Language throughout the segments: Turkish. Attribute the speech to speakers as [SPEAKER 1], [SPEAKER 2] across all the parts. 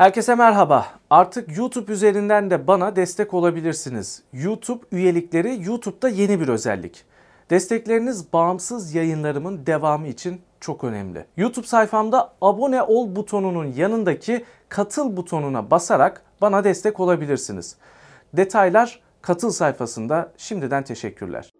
[SPEAKER 1] Herkese merhaba. Artık YouTube üzerinden de bana destek olabilirsiniz. YouTube üyelikleri YouTube'da yeni bir özellik. Destekleriniz bağımsız yayınlarımın devamı için çok önemli. YouTube sayfamda abone ol butonunun yanındaki katıl butonuna basarak bana destek olabilirsiniz. Detaylar katıl sayfasında şimdiden teşekkürler.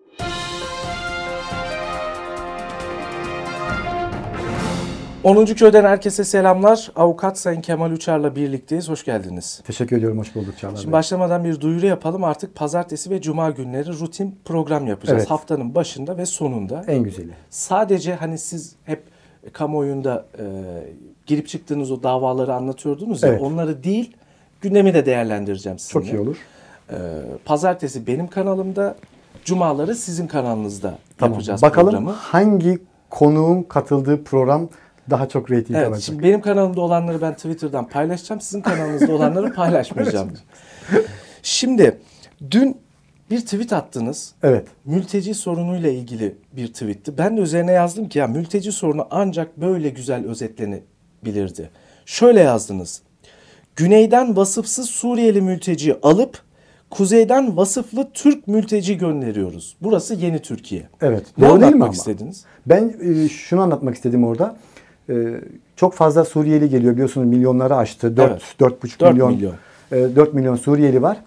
[SPEAKER 1] 10. Köy'den herkese selamlar. Avukat Sayın Kemal Uçar'la birlikteyiz. Hoş geldiniz.
[SPEAKER 2] Teşekkür ediyorum. Hoş bulduk Çağlar
[SPEAKER 1] Şimdi başlamadan bir duyuru yapalım. Artık pazartesi ve cuma günleri rutin program yapacağız.
[SPEAKER 2] Evet.
[SPEAKER 1] Haftanın başında ve sonunda.
[SPEAKER 2] En güzeli.
[SPEAKER 1] Sadece hani siz hep kamuoyunda e, girip çıktığınız o davaları anlatıyordunuz ya.
[SPEAKER 2] Evet.
[SPEAKER 1] Onları değil gündemi de değerlendireceğim sizinle.
[SPEAKER 2] Çok iyi olur.
[SPEAKER 1] E, pazartesi benim kanalımda, cumaları sizin kanalınızda
[SPEAKER 2] Tamam.
[SPEAKER 1] yapacağız
[SPEAKER 2] Bakalım
[SPEAKER 1] programı.
[SPEAKER 2] hangi konuğun katıldığı program daha çok reyting
[SPEAKER 1] Evet,
[SPEAKER 2] alacak.
[SPEAKER 1] şimdi benim kanalımda olanları ben Twitter'dan paylaşacağım. Sizin kanalınızda olanları paylaşmayacağım. Şimdi dün bir tweet attınız.
[SPEAKER 2] Evet.
[SPEAKER 1] Mülteci sorunuyla ilgili bir tweetti. Ben de üzerine yazdım ki ya mülteci sorunu ancak böyle güzel özetlenebilirdi. Şöyle yazdınız. Güneyden vasıfsız Suriyeli mülteci alıp kuzeyden vasıflı Türk mülteci gönderiyoruz. Burası yeni Türkiye.
[SPEAKER 2] Evet.
[SPEAKER 1] Ne
[SPEAKER 2] Doğru değil mi ama?
[SPEAKER 1] istediniz?
[SPEAKER 2] Ben e, şunu anlatmak istedim orada. E, çok fazla Suriyeli geliyor biliyorsunuz milyonları aştı. 4
[SPEAKER 1] Evet.
[SPEAKER 2] 4,5
[SPEAKER 1] Dört
[SPEAKER 2] milyon,
[SPEAKER 1] milyon.
[SPEAKER 2] e, 4 milyon Suriyeli var.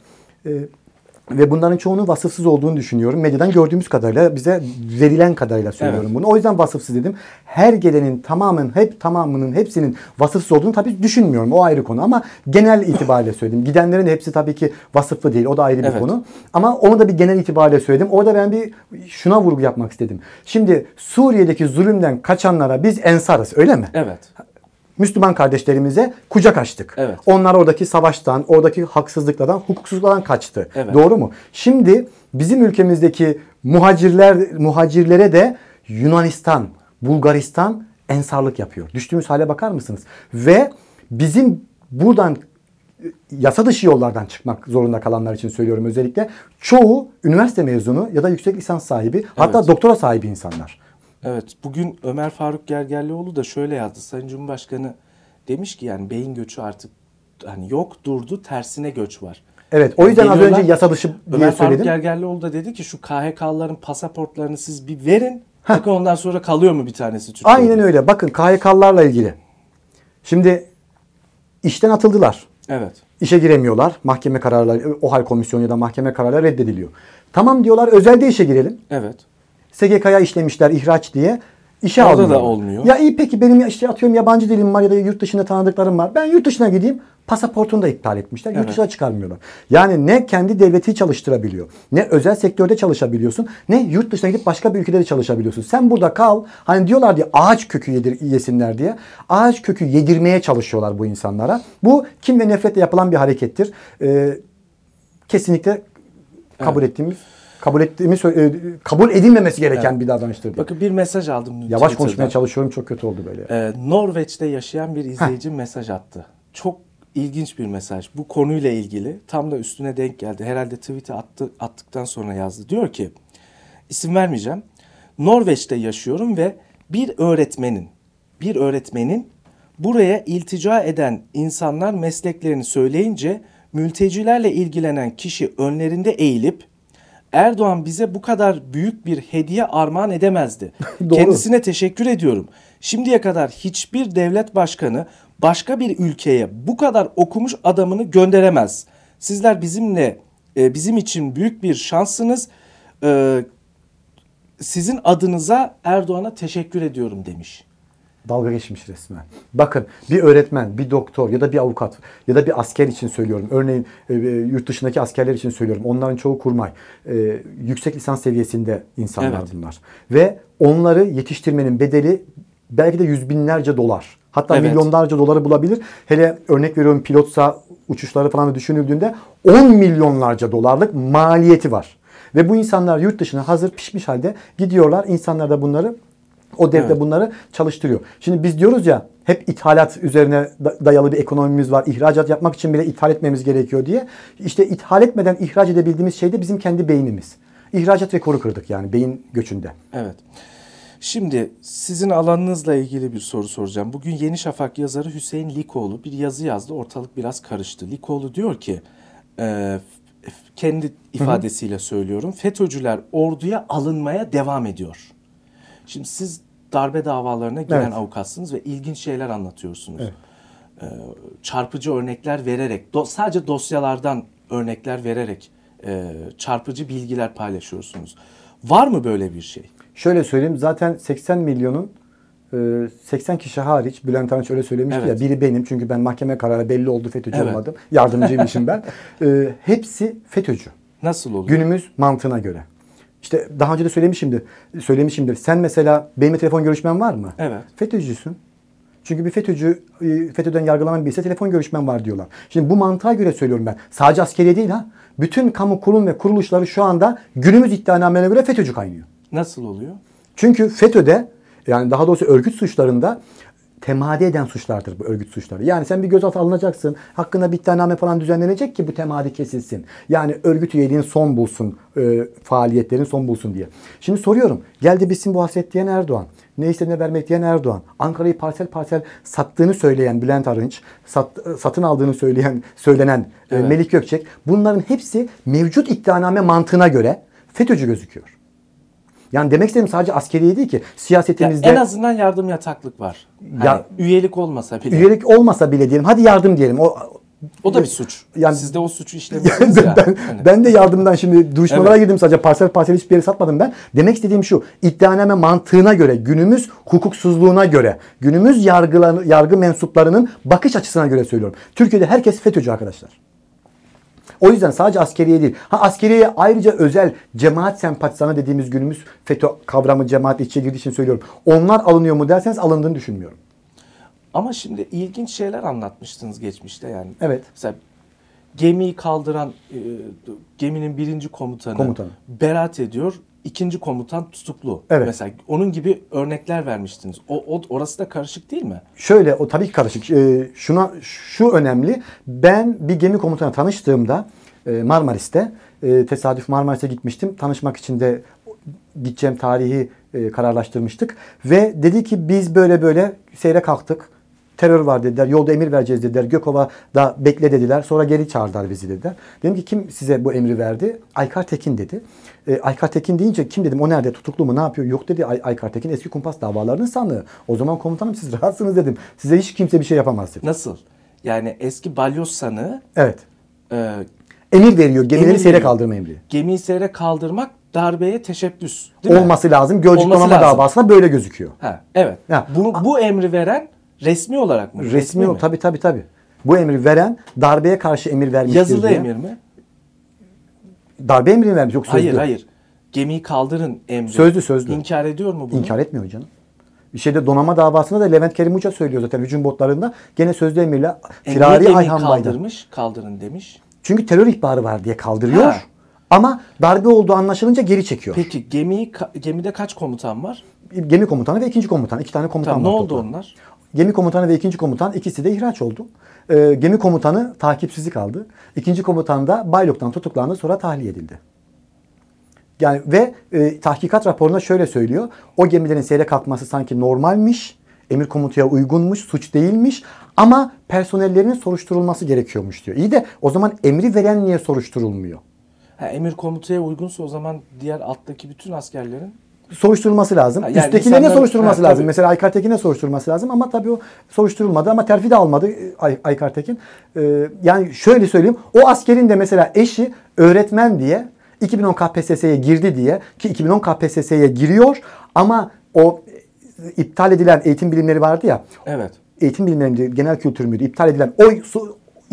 [SPEAKER 2] Ve bunların çoğunun vasıfsız olduğunu düşünüyorum. Medyadan gördüğümüz kadarıyla bize verilen kadarıyla söylüyorum
[SPEAKER 1] Evet.
[SPEAKER 2] bunu. O yüzden vasıfsız dedim. Her gelenin tamamının hep tamamının hepsinin vasıfsız olduğunu tabii düşünmüyorum. O ayrı konu ama genel itibariyle söyledim. Gidenlerin hepsi tabii ki vasıflı değil. O da ayrı bir
[SPEAKER 1] Evet.
[SPEAKER 2] konu. Ama onu da bir genel itibariyle söyledim. Orada ben bir şuna vurgu yapmak istedim. Şimdi Suriye'deki zulümden kaçanlara biz ensarız öyle mi?
[SPEAKER 1] Evet.
[SPEAKER 2] Müslüman kardeşlerimize kucak açtık.
[SPEAKER 1] Evet.
[SPEAKER 2] Onlar oradaki savaştan, oradaki haksızlıklardan, hukuksuzluklardan kaçtı.
[SPEAKER 1] Evet.
[SPEAKER 2] Doğru mu? Şimdi bizim ülkemizdeki muhacirler muhacirlere de Yunanistan, Bulgaristan ensarlık yapıyor. Düştüğümüz hale bakar mısınız? Ve bizim buradan yasa dışı yollardan çıkmak zorunda kalanlar için söylüyorum özellikle. Çoğu üniversite mezunu ya da yüksek lisans sahibi hatta
[SPEAKER 1] Evet.
[SPEAKER 2] doktora sahibi insanlar.
[SPEAKER 1] Evet bugün Ömer Faruk Gergerlioğlu da şöyle yazdı. Sayın Cumhurbaşkanı demiş ki yani beyin göçü artık hani yok durdu tersine göç var.
[SPEAKER 2] Evet o yüzden az
[SPEAKER 1] Geliyorlar,
[SPEAKER 2] önce yasa dışı diye
[SPEAKER 1] Ömer Faruk
[SPEAKER 2] söyledim.
[SPEAKER 1] Gergerlioğlu da dedi ki şu KHK'lıların pasaportlarını siz bir verin. Bakın ondan sonra kalıyor mu bir tanesi Türkiye'de?
[SPEAKER 2] Aynen öyle. Bakın KHK'larla ilgili. Şimdi işten atıldılar.
[SPEAKER 1] Evet.
[SPEAKER 2] İşe giremiyorlar. Mahkeme kararları, OHAL komisyonu ya da mahkeme kararları reddediliyor. Tamam diyorlar özelde işe girelim.
[SPEAKER 1] Evet.
[SPEAKER 2] SGK'ya işlemişler ihraç diye. İşe
[SPEAKER 1] Orada da
[SPEAKER 2] almıyorlar.
[SPEAKER 1] olmuyor.
[SPEAKER 2] Ya iyi peki benim işte atıyorum yabancı dilim var ya da yurt dışında tanıdıklarım var. Ben yurt dışına gideyim. Pasaportunu da iptal etmişler. Yurt
[SPEAKER 1] Evet.
[SPEAKER 2] dışına çıkarmıyorlar. Yani ne kendi devleti çalıştırabiliyor. Ne özel sektörde çalışabiliyorsun. Ne yurt dışına gidip başka bir ülkede de çalışabiliyorsun. Sen burada kal. Hani diyorlar diye ağaç kökü yedir, yesinler diye. Ağaç kökü yedirmeye çalışıyorlar bu insanlara. Bu kim ve nefretle yapılan bir harekettir. Ee, kesinlikle kabul ettiğimiz kabul ettiğimiz sö- e, kabul edilmemesi gereken bir davranıştır. diye.
[SPEAKER 1] Bakın bir mesaj aldım.
[SPEAKER 2] Yavaş
[SPEAKER 1] Twitter'dan.
[SPEAKER 2] konuşmaya çalışıyorum çok kötü oldu böyle.
[SPEAKER 1] Ee, Norveç'te yaşayan bir izleyici mesaj attı. Çok ilginç bir mesaj. Bu konuyla ilgili tam da üstüne denk geldi. Herhalde tweet'i attı, attıktan sonra yazdı. Diyor ki isim vermeyeceğim. Norveç'te yaşıyorum ve bir öğretmenin bir öğretmenin buraya iltica eden insanlar mesleklerini söyleyince mültecilerle ilgilenen kişi önlerinde eğilip Erdoğan bize bu kadar büyük bir hediye armağan edemezdi. Kendisine teşekkür ediyorum. Şimdiye kadar hiçbir devlet başkanı başka bir ülkeye bu kadar okumuş adamını gönderemez. Sizler bizimle e, bizim için büyük bir şanssınız. E, sizin adınıza Erdoğan'a teşekkür ediyorum demiş.
[SPEAKER 2] Dalga geçmiş resmen. Bakın bir öğretmen, bir doktor ya da bir avukat ya da bir asker için söylüyorum. Örneğin e, e, yurt dışındaki askerler için söylüyorum. Onların çoğu kurmay. E, yüksek lisans seviyesinde insanlar
[SPEAKER 1] Evet.
[SPEAKER 2] bunlar. Ve onları yetiştirmenin bedeli belki de yüz binlerce dolar. Hatta
[SPEAKER 1] Evet.
[SPEAKER 2] milyonlarca doları bulabilir. Hele örnek veriyorum pilotsa uçuşları falan da düşünüldüğünde 10 milyonlarca dolarlık maliyeti var. Ve bu insanlar yurt dışına hazır pişmiş halde gidiyorlar. İnsanlar da bunları o devlet
[SPEAKER 1] Evet.
[SPEAKER 2] bunları çalıştırıyor. Şimdi biz diyoruz ya hep ithalat üzerine da- dayalı bir ekonomimiz var. İhracat yapmak için bile ithal etmemiz gerekiyor diye. İşte ithal etmeden ihraç edebildiğimiz şey de bizim kendi beynimiz. İhracat rekoru kırdık yani beyin göçünde.
[SPEAKER 1] Evet. Şimdi sizin alanınızla ilgili bir soru soracağım. Bugün Yeni Şafak yazarı Hüseyin Likoğlu bir yazı yazdı. Ortalık biraz karıştı. Likoğlu diyor ki e, kendi ifadesiyle söylüyorum. FETÖ'cüler orduya alınmaya devam ediyor. Şimdi siz darbe davalarına giren
[SPEAKER 2] Evet.
[SPEAKER 1] avukatsınız ve ilginç şeyler anlatıyorsunuz. E, çarpıcı örnekler vererek, do- sadece dosyalardan örnekler vererek e, çarpıcı bilgiler paylaşıyorsunuz. Var mı böyle bir şey?
[SPEAKER 2] Şöyle söyleyeyim zaten 80 milyonun e, 80 kişi hariç Bülent Arınç öyle söylemişti
[SPEAKER 1] Evet.
[SPEAKER 2] ya biri benim çünkü ben mahkeme kararı belli oldu FETÖ'cü
[SPEAKER 1] Evet.
[SPEAKER 2] olmadım. Yardımcıymışım ben. E, hepsi FETÖ'cü.
[SPEAKER 1] Nasıl oluyor?
[SPEAKER 2] Günümüz mantığına göre. İşte daha önce de söylemişimdir. Söylemişimdir. Sen mesela benimle telefon görüşmen var mı?
[SPEAKER 1] Evet.
[SPEAKER 2] FETÖ'cüsün. Çünkü bir FETÖ'cü e, FETÖ'den yargılanan birisi telefon görüşmen var diyorlar. Şimdi bu mantığa göre söylüyorum ben. Sadece askeriye değil ha. Bütün kamu kurum ve kuruluşları şu anda günümüz iddianamelerine göre FETÖ'cü kaynıyor.
[SPEAKER 1] Nasıl oluyor?
[SPEAKER 2] Çünkü FETÖ'de yani daha doğrusu örgüt suçlarında temadi eden suçlardır bu örgüt suçları. Yani sen bir gözaltı alınacaksın. Hakkında bir iddianame falan düzenlenecek ki bu temadi kesilsin. Yani örgüt üyeliğin son bulsun, e, faaliyetlerin son bulsun diye. Şimdi soruyorum. Geldi bitsin bu hasret diyen Erdoğan. Ne istediğine vermek diyen Erdoğan. Ankara'yı parsel parsel sattığını söyleyen Bülent Arınç, sat- satın aldığını söyleyen söylenen e,
[SPEAKER 1] Evet.
[SPEAKER 2] Melik Gökçek. Bunların hepsi mevcut iddianame mantığına göre FETÖ'cü gözüküyor. Yani demek istediğim sadece askeriye değil ki
[SPEAKER 1] Ya
[SPEAKER 2] siyasetimizde
[SPEAKER 1] en azından yardım yataklık var. Hani
[SPEAKER 2] Ya-
[SPEAKER 1] üyelik olmasa bile.
[SPEAKER 2] üyelik olmasa bile diyelim hadi yardım diyelim. O
[SPEAKER 1] o da bir suç.
[SPEAKER 2] Yani-
[SPEAKER 1] Siz de o suçu işlemişsiniz
[SPEAKER 2] ben,
[SPEAKER 1] ya.
[SPEAKER 2] ben,
[SPEAKER 1] Hani.
[SPEAKER 2] ben de yardımdan şimdi duruşmalara
[SPEAKER 1] Evet.
[SPEAKER 2] girdim sadece parsel parsel hiçbir yere satmadım ben. Demek istediğim şu iddianame mantığına göre günümüz hukuksuzluğuna göre günümüz yargılan, yargı mensuplarının bakış açısına göre söylüyorum. Türkiye'de herkes FETÖ'cü arkadaşlar. O yüzden sadece askeriye değil. Ha askeriyeye ayrıca özel cemaat sempatizanı dediğimiz günümüz FETÖ kavramı cemaat içe girdiği için söylüyorum. Onlar alınıyor mu derseniz alındığını düşünmüyorum.
[SPEAKER 1] Ama şimdi ilginç şeyler anlatmıştınız geçmişte yani.
[SPEAKER 2] Evet.
[SPEAKER 1] Mesela gemiyi kaldıran e, geminin birinci komutanı,
[SPEAKER 2] Komutanı.
[SPEAKER 1] beraat ediyor. İkinci komutan tutuklu.
[SPEAKER 2] Evet.
[SPEAKER 1] Mesela onun gibi örnekler vermiştiniz. O, o orası da karışık değil mi?
[SPEAKER 2] Şöyle o tabii ki karışık. Ee, şuna şu önemli. Ben bir gemi komutanı tanıştığımda e, Marmaris'te e, tesadüf Marmaris'e gitmiştim. Tanışmak için de gideceğim tarihi e, kararlaştırmıştık ve dedi ki biz böyle böyle seyre kalktık. Terör var dediler. Yolda emir vereceğiz dediler. Gökova'da bekle dediler. Sonra geri çağırdılar bizi dediler. Dedim ki kim size bu emri verdi? Aykar Tekin dedi. E, Aykar Tekin deyince kim dedim o nerede tutuklu mu ne yapıyor? Yok dedi Ay- Aykar Tekin eski kumpas davalarının sanığı. O zaman komutanım siz rahatsınız dedim. Size hiç kimse bir şey yapamaz dedim.
[SPEAKER 1] Nasıl? Yani eski balyoz sanığı
[SPEAKER 2] Evet.
[SPEAKER 1] e,
[SPEAKER 2] Emir veriyor. Gemileri
[SPEAKER 1] Emir
[SPEAKER 2] seyre kaldırma emri.
[SPEAKER 1] gemiyi seyre kaldırmak darbeye teşebbüs. Değil mi?
[SPEAKER 2] Olması lazım. Gölcük
[SPEAKER 1] Olması
[SPEAKER 2] donanma
[SPEAKER 1] lazım.
[SPEAKER 2] davasında böyle gözüküyor.
[SPEAKER 1] Ha, evet.
[SPEAKER 2] Ya,
[SPEAKER 1] bu, bu emri veren resmi olarak mı?
[SPEAKER 2] Resmi o
[SPEAKER 1] mi?
[SPEAKER 2] tabii tabii tabii. Bu emri veren darbeye karşı emir vermiştir
[SPEAKER 1] Yazılı
[SPEAKER 2] diye.
[SPEAKER 1] emir mi?
[SPEAKER 2] Darbe emrini vermiş yok sözlü.
[SPEAKER 1] Hayır hayır. Gemiyi kaldırın emri.
[SPEAKER 2] Sözlü, sözlü.
[SPEAKER 1] İnkar ediyor mu bunu?
[SPEAKER 2] İnkar etmiyor canım. Bir şeyde donama davasında da Levent Kerim Uça söylüyor zaten hücum botlarında. Gene sözlü emirle Firari Ayhan Baydan.
[SPEAKER 1] kaldırmış, kaldırın demiş.
[SPEAKER 2] Çünkü terör ihbarı var diye kaldırıyor.
[SPEAKER 1] Ha.
[SPEAKER 2] Ama darbe olduğu anlaşılınca geri çekiyor.
[SPEAKER 1] Peki gemiyi gemide kaç komutan var?
[SPEAKER 2] Gemi komutanı ve ikinci komutan. iki tane komutan
[SPEAKER 1] Tamam, ne
[SPEAKER 2] var
[SPEAKER 1] oldu
[SPEAKER 2] toplam.
[SPEAKER 1] onlar?
[SPEAKER 2] Gemi komutanı ve ikinci komutan ikisi de ihraç oldu. Ee, gemi komutanı takipsizlik aldı. İkinci komutan da Baylok'tan tutuklandı sonra tahliye edildi. Yani ve e, tahkikat raporunda şöyle söylüyor. O gemilerin seyre kalkması sanki normalmiş. Emir komutuya uygunmuş, suç değilmiş. Ama personellerinin soruşturulması gerekiyormuş diyor. İyi de o zaman emri veren niye soruşturulmuyor?
[SPEAKER 1] Ha, emir komutaya uygunsa o zaman diğer alttaki bütün askerlerin
[SPEAKER 2] soruşturulması lazım.
[SPEAKER 1] Yani
[SPEAKER 2] Üsttekilerine
[SPEAKER 1] insanların-
[SPEAKER 2] soruşturulması
[SPEAKER 1] Ha,
[SPEAKER 2] lazım.
[SPEAKER 1] tabii.
[SPEAKER 2] Mesela Aykar Tekin'e soruşturulması lazım ama tabii o soruşturulmadı ama terfi de almadı e, Ay- Aykar Tekin. Ee, yani şöyle söyleyeyim. O askerin de mesela eşi öğretmen diye 2010 KPSS'ye girdi diye ki 2010 KPSS'ye giriyor ama o e, iptal edilen eğitim bilimleri vardı ya.
[SPEAKER 1] evet.
[SPEAKER 2] Eğitim bilimleri genel kültür müydü? İptal edilen o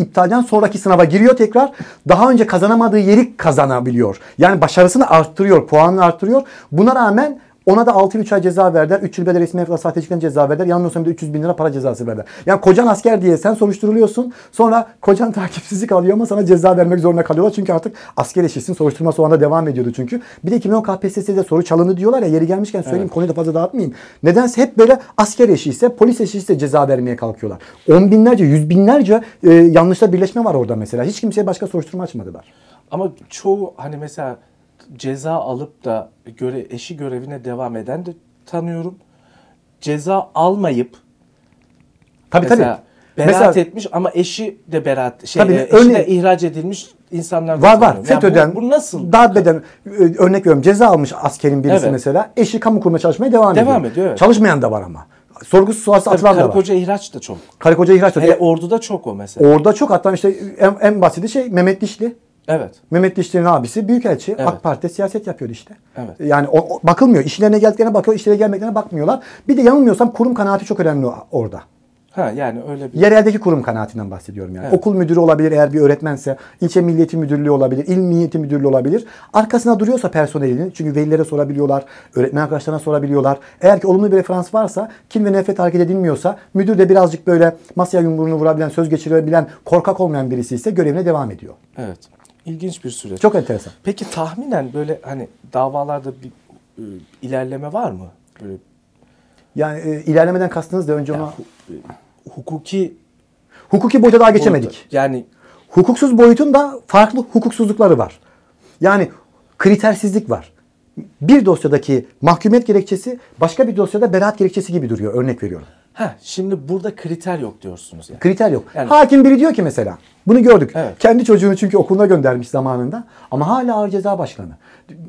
[SPEAKER 2] iptalden sonraki sınava giriyor tekrar. Daha önce kazanamadığı yeri kazanabiliyor. Yani başarısını arttırıyor, puanını arttırıyor. Buna rağmen ona da 6 yıl 3 ay ceza verdiler. 3 yıl bedel resmi ve sahtecilikten ceza verdiler. Yanılmıyorsam bir de 300 bin lira para cezası verdiler. Yani kocan asker diye sen soruşturuluyorsun. Sonra kocan takipsizlik alıyor ama sana ceza vermek zorunda kalıyorlar. Çünkü artık asker eşisin. Soruşturma o anda devam ediyordu çünkü. Bir de 2010 KPSS'de soru çalındı diyorlar ya. Yeri gelmişken söyleyeyim konuyu da fazla dağıtmayayım. Nedense hep böyle asker eşi ise polis eşi ise ceza vermeye kalkıyorlar. On binlerce, yüz binlerce e, yanlışla birleşme var orada mesela. Hiç kimseye başka soruşturma açmadılar.
[SPEAKER 1] Ama çoğu hani mesela ceza alıp da göre eşi görevine devam eden de tanıyorum. Ceza almayıp
[SPEAKER 2] Tabii
[SPEAKER 1] mesela
[SPEAKER 2] tabii.
[SPEAKER 1] beraat
[SPEAKER 2] Mesela-
[SPEAKER 1] etmiş ama eşi de beraat şey
[SPEAKER 2] Tabii,
[SPEAKER 1] e, eşi
[SPEAKER 2] örneğin-
[SPEAKER 1] de ihraç edilmiş insanlar
[SPEAKER 2] Var var.
[SPEAKER 1] Yani
[SPEAKER 2] FETÖ'den
[SPEAKER 1] bu, bu nasıl?
[SPEAKER 2] darbeden e, örnek veriyorum ceza almış askerin birisi
[SPEAKER 1] Evet.
[SPEAKER 2] mesela. Eşi kamu kurumuna çalışmaya devam,
[SPEAKER 1] Devam
[SPEAKER 2] ediyor.
[SPEAKER 1] ediyor, evet.
[SPEAKER 2] Çalışmayan da var ama. Sorgusuz sualsiz atılan da var.
[SPEAKER 1] koca ihraç da çok.
[SPEAKER 2] Karı koca ihraç da.
[SPEAKER 1] Hele orduda çok o mesela.
[SPEAKER 2] Orada çok hatta işte en, en basiti şey Mehmet Dişli.
[SPEAKER 1] Evet.
[SPEAKER 2] Mehmet Dişli'nin abisi büyükelçi.
[SPEAKER 1] Evet.
[SPEAKER 2] AK Parti'de siyaset yapıyordu işte.
[SPEAKER 1] Evet.
[SPEAKER 2] Yani o, o- bakılmıyor. İşlerine geldiklerine bakıyor, işlerine gelmediklerine bakmıyorlar. Bir de yanılmıyorsam kurum kanaati çok önemli orada.
[SPEAKER 1] Ha yani öyle bir
[SPEAKER 2] Yereldeki kurum kanaatinden bahsediyorum yani.
[SPEAKER 1] Evet.
[SPEAKER 2] Okul müdürü olabilir eğer bir öğretmense, ilçe milliyeti müdürlüğü olabilir, il milliyeti müdürlüğü olabilir. Arkasına duruyorsa personelinin çünkü velilere sorabiliyorlar, öğretmen arkadaşlarına sorabiliyorlar. Eğer ki olumlu bir referans varsa, kim ve nefret hareket edilmiyorsa, müdür de birazcık böyle masaya yumruğunu vurabilen, söz geçirebilen, korkak olmayan birisi ise görevine devam ediyor.
[SPEAKER 1] evet. İlginç bir süreç.
[SPEAKER 2] Çok enteresan.
[SPEAKER 1] Peki tahminen böyle hani davalarda bir e, ilerleme var mı? Böyle
[SPEAKER 2] Yani e, ilerlemeden kastınız da önce ona
[SPEAKER 1] hu- e, hukuki
[SPEAKER 2] hukuki boyuta daha geçemedik.
[SPEAKER 1] boyuta- Yani
[SPEAKER 2] Hukuksuz boyutun da farklı hukuksuzlukları var. Yani kritersizlik var. Bir dosyadaki mahkumiyet gerekçesi başka bir dosyada beraat gerekçesi gibi duruyor. Örnek veriyorum.
[SPEAKER 1] Ha şimdi burada kriter yok diyorsunuz yani.
[SPEAKER 2] Kriter yok.
[SPEAKER 1] Yani-
[SPEAKER 2] Hakim biri diyor ki mesela bunu gördük.
[SPEAKER 1] Evet.
[SPEAKER 2] Kendi çocuğunu çünkü okuluna göndermiş zamanında ama hala ağır ceza başkanı.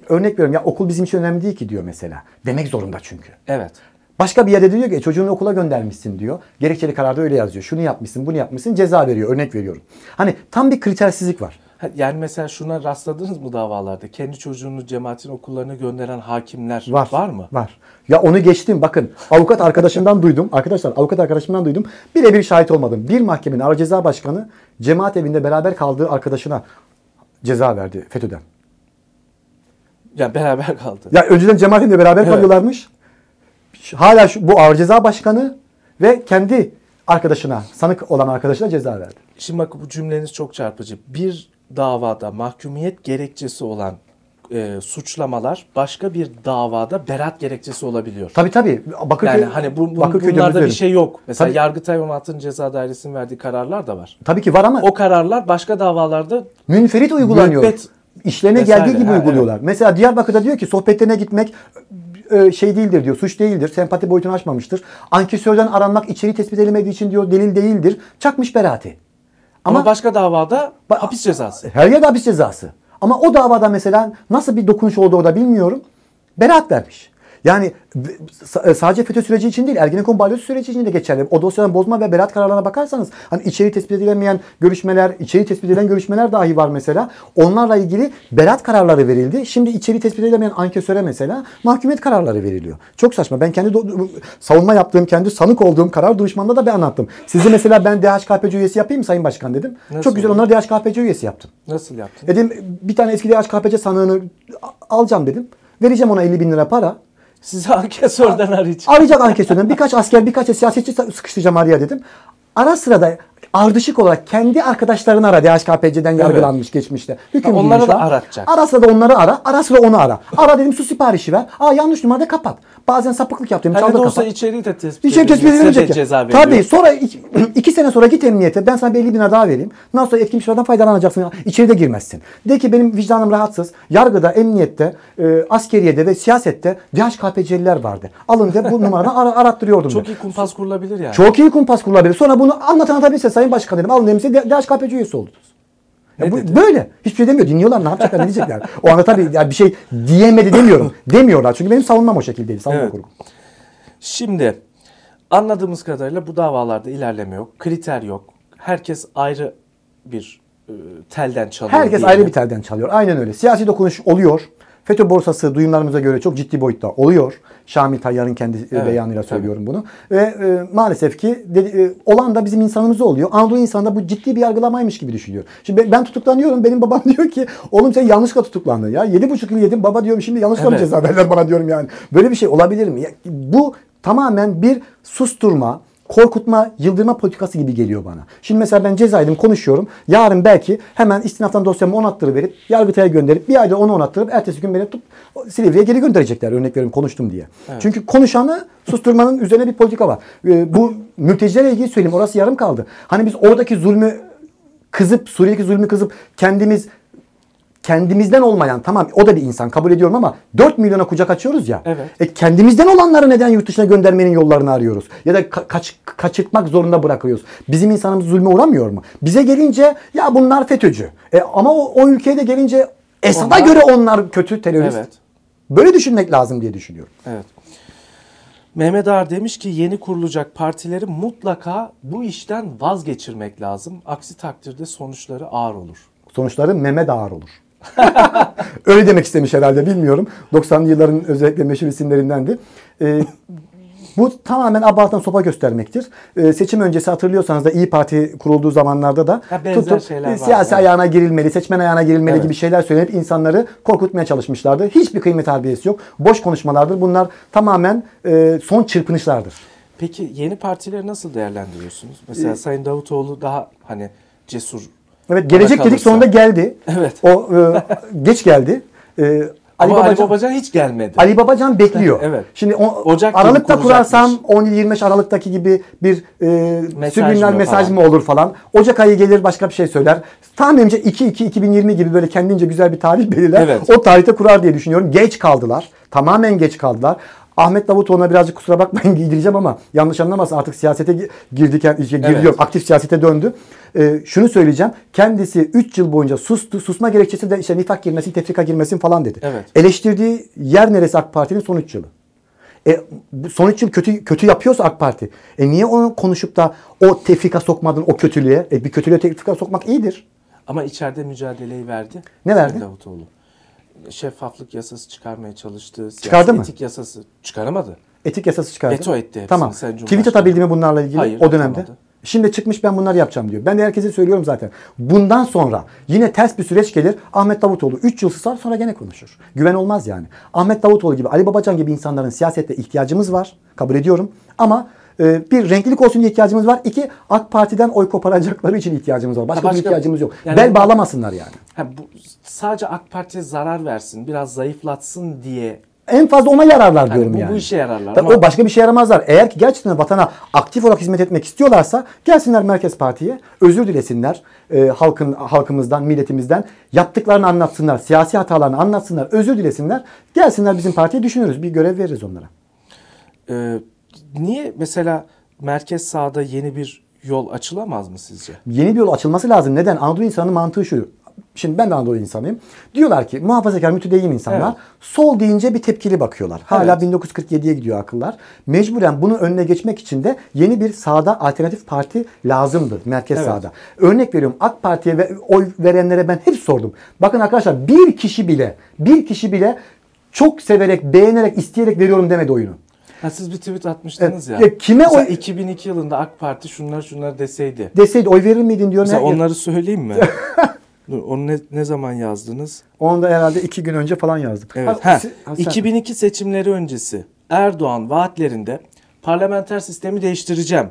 [SPEAKER 2] Örnek veriyorum ya okul bizim için önemli değil ki diyor mesela. Demek zorunda çünkü.
[SPEAKER 1] Evet.
[SPEAKER 2] Başka bir yerde diyor ki "E, çocuğunu okula göndermişsin diyor. Gerekçeli kararda öyle yazıyor. Şunu yapmışsın, bunu yapmışsın, ceza veriyor. Örnek veriyorum. Hani tam bir kritersizlik var.
[SPEAKER 1] Yani mesela şuna rastladınız mı davalarda? Kendi çocuğunu cemaatin okullarına gönderen hakimler
[SPEAKER 2] Var.
[SPEAKER 1] var mı?
[SPEAKER 2] Var. Ya onu geçtim bakın. Avukat arkadaşımdan duydum. Arkadaşlar avukat arkadaşımdan duydum. Birebir şahit olmadım. Bir mahkemenin ağır ceza başkanı cemaat evinde beraber kaldığı arkadaşına ceza verdi FETÖ'den.
[SPEAKER 1] Yani beraber kaldı.
[SPEAKER 2] Ya önceden cemaat evinde beraber
[SPEAKER 1] Evet.
[SPEAKER 2] kalıyorlarmış. Hala şu, bu ağır ceza başkanı ve kendi arkadaşına, sanık olan arkadaşına ceza verdi.
[SPEAKER 1] Şimdi bak bu cümleniz çok çarpıcı. Bir davada mahkumiyet gerekçesi olan e, suçlamalar başka bir davada beraat gerekçesi olabiliyor.
[SPEAKER 2] Tabii tabii. Bakırköy,
[SPEAKER 1] Yani hani bu, bu-
[SPEAKER 2] Bakırköy'de
[SPEAKER 1] bunlarda bir şey yok. Mesela
[SPEAKER 2] Tabii.
[SPEAKER 1] Yargıtay 16. Ceza Dairesi'nin verdiği kararlar da var.
[SPEAKER 2] Tabii ki var ama
[SPEAKER 1] O kararlar başka davalarda
[SPEAKER 2] Münferit uygulanıyor.
[SPEAKER 1] Müebbet
[SPEAKER 2] İşlerine
[SPEAKER 1] vesaire.
[SPEAKER 2] geldiği gibi
[SPEAKER 1] Ha,
[SPEAKER 2] uyguluyorlar. Mesela Diyarbakır'da diyor ki sohbetlerine gitmek e, şey değildir diyor. Suç değildir. Sempati boyutunu aşmamıştır. Ankesörden aranmak içeriği tespit edilmediği için diyor delil değildir. Çakmış beraati.
[SPEAKER 1] Ama,
[SPEAKER 2] Ama,
[SPEAKER 1] başka davada
[SPEAKER 2] Ba-
[SPEAKER 1] hapis cezası.
[SPEAKER 2] her yerde hapis cezası. Ama o davada mesela nasıl bir dokunuş oldu orada bilmiyorum. Beraat vermiş. Yani s- sadece FETÖ süreci için değil, Ergenekon balyozu süreci için de geçerli. O dosyadan bozma ve beraat kararlarına bakarsanız hani içeriği tespit edilemeyen görüşmeler, içeriği tespit edilen görüşmeler dahi var mesela. Onlarla ilgili beraat kararları verildi. Şimdi içeriği tespit edilemeyen ankesöre mesela mahkumiyet kararları veriliyor. Çok saçma. Ben kendi savunma yaptığım, kendi sanık olduğum karar duruşmanda da ben anlattım. Sizi mesela ben DHKPC üyesi yapayım mı Sayın Başkan dedim.
[SPEAKER 1] Nasıl
[SPEAKER 2] Çok güzel onları DHKPC üyesi yaptım.
[SPEAKER 1] Nasıl yaptın?
[SPEAKER 2] Dedim bir tane eski DHKPC sanığını alacağım dedim. Vereceğim ona 50 bin lira para.
[SPEAKER 1] Sizi ankesörden arayacağım.
[SPEAKER 2] Arayacak ankesörden birkaç asker birkaç siyasetçi sıkıştıracağım araya dedim. Ara sırada ardışık olarak kendi arkadaşlarını ara DHKPC'den yargılanmış geçmişte. Hüküm
[SPEAKER 1] Ha, onları
[SPEAKER 2] giymiş
[SPEAKER 1] da aratacak.
[SPEAKER 2] Ara sıra da onları ara. Ara sıra onu ara. Ara dedim su siparişi ver. Aa yanlış numarada kapat. Bazen sapıklık yaptım.
[SPEAKER 1] Hani
[SPEAKER 2] Çaldı
[SPEAKER 1] de olsa
[SPEAKER 2] kapat.
[SPEAKER 1] içeriği de tespit
[SPEAKER 2] şey tespit
[SPEAKER 1] edilmesi de
[SPEAKER 2] edilecek ya.
[SPEAKER 1] ceza veriyor.
[SPEAKER 2] Tabii sonra iki, iki sene sonra git emniyete. Ben sana bir 50 bin lira daha vereyim. Ondan sonra etkin şuradan faydalanacaksın. İçeri de girmezsin. De ki benim vicdanım rahatsız. Yargıda, emniyette, e, askeriyede ve siyasette DHKPC'liler vardı. Alın de bu numaradan ara, arattırıyordum.
[SPEAKER 1] Çok
[SPEAKER 2] de.
[SPEAKER 1] iyi kumpas kurulabilir yani.
[SPEAKER 2] Çok iyi kumpas kurulabilir. Sonra bunu anlatan atabilirse Sayın Başkan dedim. Alın demişse DHKPC üyesi oldunuz. Ya bu,
[SPEAKER 1] dedi?
[SPEAKER 2] böyle. Hiçbir şey demiyor. Dinliyorlar ne yapacaklar ne diyecekler. O anda tabii yani bir şey diyemedi demiyorum. Demiyorlar. Çünkü benim savunmam o şekildeydi. Savunma
[SPEAKER 1] Evet.
[SPEAKER 2] kurgu.
[SPEAKER 1] Şimdi anladığımız kadarıyla bu davalarda ilerleme yok, kriter yok. Herkes ayrı bir e, telden çalıyor.
[SPEAKER 2] Herkes ayrı bir telden çalıyor. Aynen öyle. Siyasi dokunuş oluyor. FETÖ borsası duyumlarımıza göre çok ciddi boyutta oluyor. Şamil Tayyar'ın kendi e,
[SPEAKER 1] Evet,
[SPEAKER 2] beyanıyla söylüyorum bunu. Ve e, maalesef ki dedi- e, olan da bizim insanımızda oluyor. Anadolu insanı da bu ciddi bir yargılamaymış gibi düşünüyor. Şimdi ben, ben tutuklanıyorum. Benim babam diyor ki oğlum sen yanlışlıkla tutuklandın ya. Yedi buçuk yıl yedim. Baba diyorum şimdi yanlışlıkla mı
[SPEAKER 1] Evet.
[SPEAKER 2] ceza verdiler bana diyorum yani. Böyle bir şey olabilir mi? Ya, bu tamamen bir susturma, korkutma, yıldırma politikası gibi geliyor bana. Şimdi mesela ben cezaydım konuşuyorum. Yarın belki hemen istinaftan dosyamı onattırıverip Yargıtay'a gönderip bir ayda onu onattırıp ertesi gün beni tutup Silivri'ye geri gönderecekler. Örnek veriyorum konuştum diye. Çünkü konuşanı susturmanın üzerine bir politika var. Ee, bu mültecilerle ilgili söyleyeyim. Orası yarım kaldı. Hani biz oradaki zulmü kızıp Suriye'deki zulmü kızıp kendimiz kendimizden olmayan tamam o da bir insan kabul ediyorum ama 4 milyona kucak açıyoruz ya.
[SPEAKER 1] Evet.
[SPEAKER 2] E, kendimizden olanları neden yurt dışına göndermenin yollarını arıyoruz? Ya da ka- kaç, kaçırtmak zorunda bırakıyoruz. Bizim insanımız zulme uğramıyor mu? Bize gelince ya bunlar FETÖ'cü. E, ama o, o ülkeye de gelince Esad'a
[SPEAKER 1] Onlar-
[SPEAKER 2] göre onlar kötü terörist.
[SPEAKER 1] Evet.
[SPEAKER 2] Böyle düşünmek lazım diye düşünüyorum.
[SPEAKER 1] Evet. Mehmet Ağar demiş ki yeni kurulacak partileri mutlaka bu işten vazgeçirmek lazım. Aksi takdirde sonuçları ağır olur.
[SPEAKER 2] Sonuçları Mehmet Ağar olur. Öyle demek istemiş herhalde bilmiyorum. 90'lı yılların özellikle meşhur isimlerindendi. Ee, bu tamamen abartılan sopa göstermektir. Ee, seçim öncesi hatırlıyorsanız da İyi Parti kurulduğu zamanlarda da e,
[SPEAKER 1] var,
[SPEAKER 2] siyasi
[SPEAKER 1] evet.
[SPEAKER 2] ayağına girilmeli, seçmen ayağına girilmeli
[SPEAKER 1] Evet.
[SPEAKER 2] gibi şeyler söyleyip insanları korkutmaya çalışmışlardı. Hiçbir kıymet harbiyesi yok. Boş konuşmalardır. Bunlar tamamen e, son çırpınışlardır.
[SPEAKER 1] Peki yeni partileri nasıl değerlendiriyorsunuz? Mesela Sayın Davutoğlu daha hani cesur.
[SPEAKER 2] Evet gelecek dedik
[SPEAKER 1] kalırsa.
[SPEAKER 2] sonunda geldi.
[SPEAKER 1] Evet.
[SPEAKER 2] O e, geç geldi. E,
[SPEAKER 1] Ama Ali
[SPEAKER 2] Babacan-
[SPEAKER 1] Babacan hiç gelmedi.
[SPEAKER 2] Ali Babacan bekliyor.
[SPEAKER 1] Evet.
[SPEAKER 2] Şimdi o,
[SPEAKER 1] Ocak
[SPEAKER 2] Aralıkta kurarsam 17-25 Aralık'taki gibi bir e,
[SPEAKER 1] Mesaj
[SPEAKER 2] subliminal
[SPEAKER 1] mı
[SPEAKER 2] mesaj
[SPEAKER 1] falan?
[SPEAKER 2] mı olur falan. Ocak ayı gelir başka bir şey söyler. Tahminimce 2-2-2020 gibi böyle kendince güzel bir tarih belirler.
[SPEAKER 1] Evet.
[SPEAKER 2] O tarihte kurar diye düşünüyorum. Geç kaldılar. Tamamen geç kaldılar. Ahmet Davutoğlu'na birazcık kusura bakmayın giydireceğim ama yanlış anlamasın artık siyasete yani girdi
[SPEAKER 1] Evet.
[SPEAKER 2] yok, aktif siyasete döndü. Ee, şunu söyleyeceğim. Kendisi 3 yıl boyunca sustu. Susma gerekçesi de işte nifak girmesin, tefrika girmesin falan dedi.
[SPEAKER 1] Evet.
[SPEAKER 2] Eleştirdiği yer neresi AK Parti'nin son 3 yılı? E, son 3 yıl kötü kötü yapıyorsa AK Parti. E niye onu konuşup da o tefrika sokmadın o kötülüğe? E bir kötülüğe tefrika sokmak iyidir.
[SPEAKER 1] Ama içeride mücadeleyi verdi.
[SPEAKER 2] Ne verdi?
[SPEAKER 1] Davutoğlu. Şeffaflık yasası çıkarmaya çalıştı.
[SPEAKER 2] Çıkardı mı?
[SPEAKER 1] Etik yasası çıkaramadı.
[SPEAKER 2] Etik yasası çıkardı.
[SPEAKER 1] Veto etti hepsini
[SPEAKER 2] Tamam.
[SPEAKER 1] Sayın
[SPEAKER 2] Tweet atabildi mi bunlarla ilgili
[SPEAKER 1] Hayır,
[SPEAKER 2] o dönemde?
[SPEAKER 1] atamadı.
[SPEAKER 2] Şimdi çıkmış ben bunları yapacağım diyor. Ben de herkese söylüyorum zaten. Bundan sonra yine ters bir süreç gelir. Ahmet Davutoğlu 3 yıl susar sonra gene konuşur. Güven olmaz yani. Ahmet Davutoğlu gibi Ali Babacan gibi insanların siyasette ihtiyacımız var. Kabul ediyorum. Ama e, bir renklilik olsun diye ihtiyacımız var. İki AK Parti'den oy koparacakları için ihtiyacımız var. Başka,
[SPEAKER 1] Ha,
[SPEAKER 2] bir
[SPEAKER 1] başka-
[SPEAKER 2] ihtiyacımız yok.
[SPEAKER 1] Yani-
[SPEAKER 2] Bel bağlamasınlar yani.
[SPEAKER 1] Ha, bu sadece AK Parti'ye zarar versin, biraz zayıflatsın diye.
[SPEAKER 2] En fazla ona yararlar
[SPEAKER 1] Yani
[SPEAKER 2] diyorum
[SPEAKER 1] bu- bu
[SPEAKER 2] yani.
[SPEAKER 1] işe yararlar
[SPEAKER 2] Tabii
[SPEAKER 1] ama-
[SPEAKER 2] O başka bir şey yaramazlar. Eğer ki gerçekten vatana aktif olarak hizmet etmek istiyorlarsa gelsinler Merkez Parti'ye özür dilesinler e, halkın halkımızdan, milletimizden yaptıklarını anlatsınlar, siyasi hatalarını anlatsınlar, özür dilesinler. Gelsinler bizim partiye düşünürüz. Bir görev veririz onlara.
[SPEAKER 1] Ee, niye mesela merkez sağda yeni bir yol açılamaz mı sizce?
[SPEAKER 2] Yeni bir yol açılması lazım. Neden? Anadolu insanının mantığı şu. Şimdi ben de Anadolu insanıyım. Diyorlar ki muhafazakar mütedeyyin insanlar
[SPEAKER 1] Evet.
[SPEAKER 2] sol deyince bir tepkili bakıyorlar. Hala
[SPEAKER 1] Evet.
[SPEAKER 2] 1947'ye gidiyor akıllar. Mecburen bunun önüne geçmek için de yeni bir sağda alternatif parti lazımdı. Merkez
[SPEAKER 1] Evet.
[SPEAKER 2] sağda. Örnek veriyorum AK Parti'ye ve oy verenlere ben hep sordum. Bakın arkadaşlar bir kişi bile bir kişi bile çok severek, beğenerek, isteyerek veriyorum demedi oyunu.
[SPEAKER 1] Ha, siz bir tweet atmıştınız
[SPEAKER 2] Evet.
[SPEAKER 1] ya.
[SPEAKER 2] Ya kime
[SPEAKER 1] Mesela
[SPEAKER 2] oy-
[SPEAKER 1] 2002 yılında AK Parti şunlar şunlar deseydi.
[SPEAKER 2] Deseydi oy verir miydin diyor.
[SPEAKER 1] Mesela
[SPEAKER 2] Ne-
[SPEAKER 1] onları söyleyeyim mi? Dur, Onu ne, ne zaman yazdınız?
[SPEAKER 2] Onu da herhalde iki gün önce falan yazdım.
[SPEAKER 1] Evet.
[SPEAKER 2] Ha,
[SPEAKER 1] Ha,
[SPEAKER 2] si- ha, sen-
[SPEAKER 1] 2002 seçimleri öncesi Erdoğan vaatlerinde parlamenter sistemi değiştireceğim.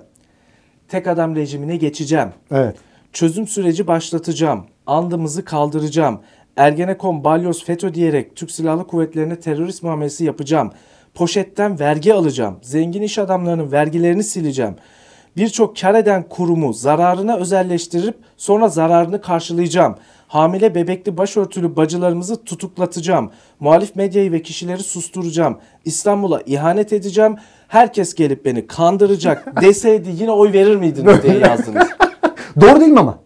[SPEAKER 1] Tek adam rejimine geçeceğim.
[SPEAKER 2] Evet.
[SPEAKER 1] Çözüm süreci başlatacağım. Andımızı kaldıracağım. Ergenekon, Balyoz, FETÖ diyerek Türk Silahlı Kuvvetleri'ne terörist muamelesi yapacağım. Poşetten vergi alacağım. Zengin iş adamlarının vergilerini sileceğim. Birçok kar eden kurumu zararına özelleştirip sonra zararını karşılayacağım. Hamile bebekli başörtülü bacılarımızı tutuklatacağım. Muhalif medyayı ve kişileri susturacağım. İstanbul'a ihanet edeceğim. Herkes gelip beni kandıracak deseydi yine oy verir miydiniz diye yazdınız.
[SPEAKER 2] Doğru değil mi ama?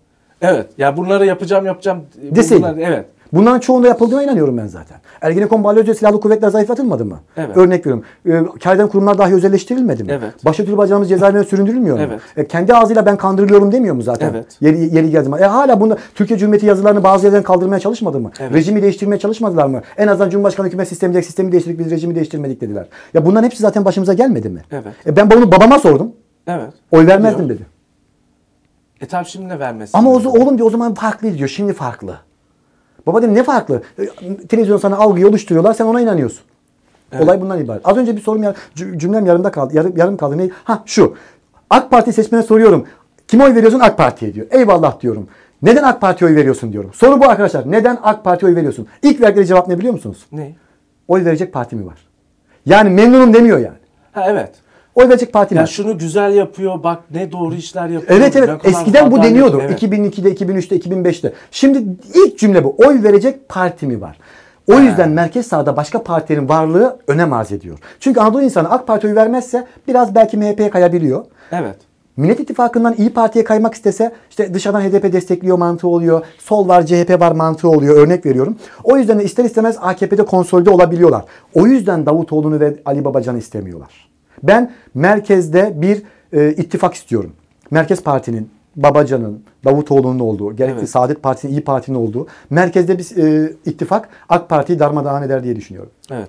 [SPEAKER 1] Evet. Ya bunları yapacağım yapacağım. Bu-
[SPEAKER 2] Deseydi.
[SPEAKER 1] bunlar- evet.
[SPEAKER 2] Bunların çoğunda yapıldığına inanıyorum ben zaten. Ergenekon Balyozca silahlı kuvvetler zayıflatılmadı mı?
[SPEAKER 1] Evet.
[SPEAKER 2] Örnek veriyorum. E, kar kurumlar dahi özelleştirilmedi mi?
[SPEAKER 1] Evet.
[SPEAKER 2] Başörtülü bacağımız cezaevine süründürülmüyor mu?
[SPEAKER 1] Evet.
[SPEAKER 2] E, kendi ağzıyla ben kandırılıyorum demiyor mu zaten?
[SPEAKER 1] Evet.
[SPEAKER 2] Yeri, yeri geldi? E, hala bunda Türkiye Cumhuriyeti yazılarını bazı yerden kaldırmaya çalışmadı mı?
[SPEAKER 1] Evet.
[SPEAKER 2] Rejimi değiştirmeye çalışmadılar mı? En azından Cumhurbaşkanı hükümet sistemi direkt sistemi değiştirdik biz rejimi değiştirmedik dediler. Ya bunların hepsi zaten başımıza gelmedi mi?
[SPEAKER 1] Evet.
[SPEAKER 2] E, ben bunu babama sordum.
[SPEAKER 1] Evet.
[SPEAKER 2] Oy vermezdim
[SPEAKER 1] Diyor.
[SPEAKER 2] dedi.
[SPEAKER 1] E tabi şimdi ne vermesin?
[SPEAKER 2] Ama o, oğlum diyor o zaman farklıydı diyor. Şimdi farklı. Baba dedim ne farklı? E, Televizyon sana algıyı oluşturuyorlar sen ona inanıyorsun. Olay bundan ibaret. Az önce bir sorum yar- cü- cümlem yarımda kaldı. Yarım, yarım kaldı. Ne? Ha şu. AK Parti seçmene soruyorum. Kime oy veriyorsun? AK Parti'ye diyor. Eyvallah diyorum. Neden AK Parti'ye oy veriyorsun diyorum. Soru bu arkadaşlar. Neden AK Parti'ye oy veriyorsun? İlk verdikleri cevap ne biliyor musunuz?
[SPEAKER 1] Ne?
[SPEAKER 2] Oy verecek parti mi var? Yani memnunum demiyor yani.
[SPEAKER 1] Ha evet.
[SPEAKER 2] Oy verecek partiler.
[SPEAKER 1] Ya şunu güzel yapıyor bak ne doğru işler yapıyor.
[SPEAKER 2] Evet evet eskiden bu deniyordu.
[SPEAKER 1] Evet.
[SPEAKER 2] 2002'de, 2003'te, 2005'te. Şimdi ilk cümle bu. Oy verecek parti mi var? O yüzden merkez sağda başka partilerin varlığı önem arz ediyor. Çünkü Anadolu insanı AK Parti oy vermezse biraz belki MHP'ye kayabiliyor.
[SPEAKER 1] Evet.
[SPEAKER 2] Millet İttifakı'ndan İyi Parti'ye kaymak istese işte dışarıdan HDP destekliyor mantığı oluyor. Sol var CHP var mantığı oluyor. Örnek veriyorum. O yüzden de ister istemez AKP'de konsolide olabiliyorlar. O yüzden Davutoğlu'nu ve Ali Babacan'ı istemiyorlar. Ben merkezde bir e, ittifak istiyorum. Merkez Parti'nin, Babacan'ın, Davutoğlu'nun olduğu, gerekli
[SPEAKER 1] Evet.
[SPEAKER 2] Saadet Partisi'nin, İyi Parti'nin olduğu merkezde bir e, ittifak AK Parti'yi darmadağın eder diye düşünüyorum.
[SPEAKER 1] Evet.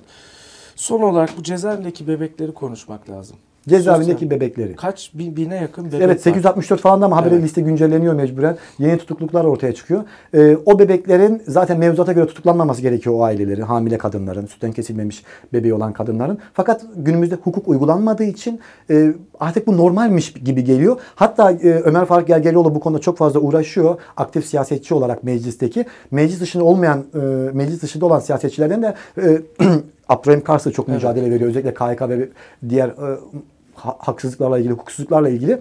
[SPEAKER 1] Son olarak bu cezaevindeki bebekleri konuşmak lazım.
[SPEAKER 2] Cezaevindeki
[SPEAKER 1] Sosyal-
[SPEAKER 2] bebekleri.
[SPEAKER 1] Kaç bin, bine yakın bebek
[SPEAKER 2] Evet
[SPEAKER 1] var.
[SPEAKER 2] 864 falan da ama haberi
[SPEAKER 1] Evet.
[SPEAKER 2] liste güncelleniyor mecburen. Yeni tutukluklar ortaya çıkıyor. Ee, o bebeklerin zaten mevzuata göre tutuklanmaması gerekiyor o ailelerin, hamile kadınların, sütten kesilmemiş bebeği olan kadınların. Fakat günümüzde hukuk uygulanmadığı için e, artık bu normalmiş gibi geliyor. Hatta e, Ömer Faruk Gergerlioğlu bu konuda çok fazla uğraşıyor. Aktif siyasetçi olarak meclisteki. Meclis dışında olmayan, e, meclis dışında olan siyasetçilerden de e, Abdurrahim Kars'ı çok mücadele veriyor. Özellikle KHK ve diğer e, ha- haksızlıklarla ilgili, hukuksuzluklarla ilgili.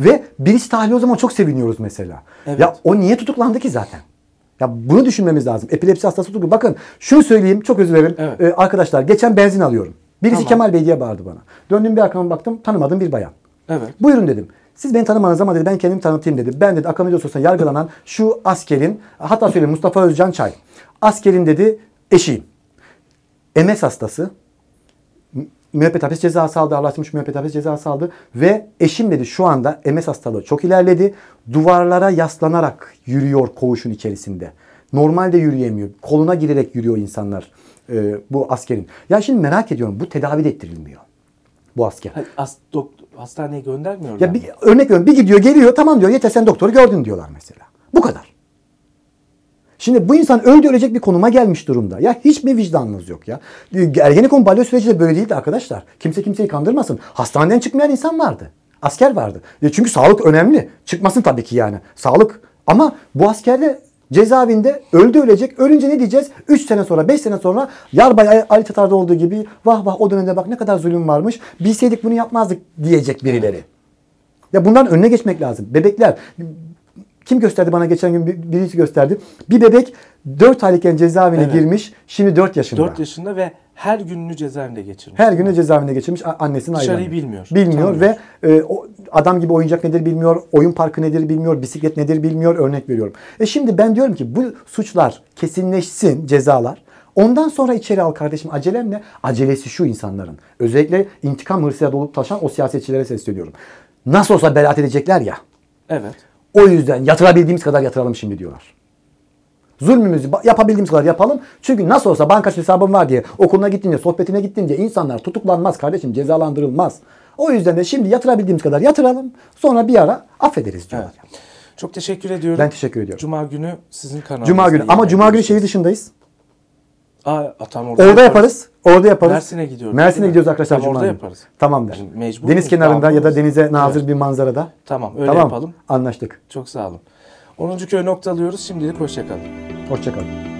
[SPEAKER 2] Ve birisi tahliye o zaman çok seviniyoruz mesela.
[SPEAKER 1] Evet.
[SPEAKER 2] Ya o niye tutuklandı ki zaten? Ya bunu düşünmemiz lazım. Epilepsi hastası tutuklu. Bakın şunu söyleyeyim çok özür dilerim.
[SPEAKER 1] Evet.
[SPEAKER 2] Ee, arkadaşlar geçen benzin alıyorum. Birisi
[SPEAKER 1] Tamam.
[SPEAKER 2] Kemal Bey diye bağırdı bana. Döndüm bir arkama baktım tanımadığım bir bayan.
[SPEAKER 1] Evet.
[SPEAKER 2] Buyurun dedim. Siz beni tanımanız ama dedi ben kendimi tanıtayım dedi. Ben dedi akademi dosyasında yargılanan şu askerin hatta söyleyeyim Mustafa Özcan Çay. Askerin dedi eşiyim. MS hastası. Mü- Müebbet hapis cezası aldı. Allah'tmış müebbet hapis cezası aldı. Ve eşim dedi şu anda MS hastalığı çok ilerledi. Duvarlara yaslanarak yürüyor koğuşun içerisinde. Normalde yürüyemiyor. Koluna girerek yürüyor insanlar e, bu askerin. Ya şimdi merak ediyorum bu tedavi de ettirilmiyor. Bu asker.
[SPEAKER 1] Hayır, as- doktor, hastaneye göndermiyorlar.
[SPEAKER 2] Ya bir örnek veriyorum. Bir gidiyor geliyor tamam diyor yeter sen doktoru gördün diyorlar mesela. Bu kadar. Şimdi bu insan öldü ölecek bir konuma gelmiş durumda. Ya hiç mi vicdanınız yok ya? Ergenekon balyo süreci de böyle değildi arkadaşlar. Kimse kimseyi kandırmasın. Hastaneden çıkmayan insan vardı. Asker vardı. Çünkü sağlık önemli. Çıkmasın tabii ki yani. Sağlık. Ama bu asker de cezaevinde öldü ölecek. Ölünce ne diyeceğiz? 3 sene sonra 5 sene sonra Yarbay Ali Tatar'da olduğu gibi vah vah o dönemde bak ne kadar zulüm varmış. Bilseydik bunu yapmazdık diyecek birileri. Ya bundan önüne geçmek lazım. Bebekler kim gösterdi bana geçen gün bir- birisi gösterdi. Bir bebek 4 aylıkken cezaevine
[SPEAKER 1] Evet.
[SPEAKER 2] girmiş. Şimdi 4 yaşında.
[SPEAKER 1] 4 yaşında ve her gününü cezaevinde geçirmiş.
[SPEAKER 2] Her günü cezaevine geçirmiş. Annesinin
[SPEAKER 1] Dışarıyı
[SPEAKER 2] hayvanı.
[SPEAKER 1] bilmiyor.
[SPEAKER 2] Bilmiyor
[SPEAKER 1] Tanımıyor.
[SPEAKER 2] ve e, o adam gibi oyuncak nedir bilmiyor. Oyun parkı nedir bilmiyor. Bisiklet nedir bilmiyor. Örnek veriyorum. E şimdi ben diyorum ki bu suçlar kesinleşsin cezalar. Ondan sonra içeri al kardeşim acelem ne? Acelesi şu insanların. Özellikle intikam hırsıyla dolup taşan o siyasetçilere sesleniyorum. Nasıl olsa beraat edecekler ya.
[SPEAKER 1] Evet.
[SPEAKER 2] O yüzden yatırabildiğimiz kadar yatıralım şimdi diyorlar. Zulmümüzü yapabildiğimiz kadar yapalım. Çünkü nasıl olsa bankası hesabım var diye, okuluna gittiğinde, sohbetine gittiğinde insanlar tutuklanmaz kardeşim, cezalandırılmaz. O yüzden de şimdi yatırabildiğimiz kadar yatıralım. Sonra bir ara affederiz diyorlar.
[SPEAKER 1] Evet. Çok teşekkür ediyorum.
[SPEAKER 2] Ben teşekkür ediyorum.
[SPEAKER 1] Cuma günü sizin kanalınızda.
[SPEAKER 2] Cuma günü ama Cuma günü şehir dışındayız.
[SPEAKER 1] Aa, tam orada,
[SPEAKER 2] Orada yaparız. Orada yaparız.
[SPEAKER 1] Mersin'e gidiyoruz,
[SPEAKER 2] Mersin'e gidiyoruz arkadaşlar
[SPEAKER 1] orada yaparız.
[SPEAKER 2] Tamamdır.
[SPEAKER 1] Yani mecbur
[SPEAKER 2] Deniz kenarında ya da denize nazır
[SPEAKER 1] Evet.
[SPEAKER 2] bir manzarada.
[SPEAKER 1] Tamam öyle
[SPEAKER 2] tamam.
[SPEAKER 1] yapalım.
[SPEAKER 2] Anlaştık.
[SPEAKER 1] Çok sağ olun. 10. köy noktalıyoruz. Şimdilik hoşçakalın.
[SPEAKER 2] Hoşçakalın.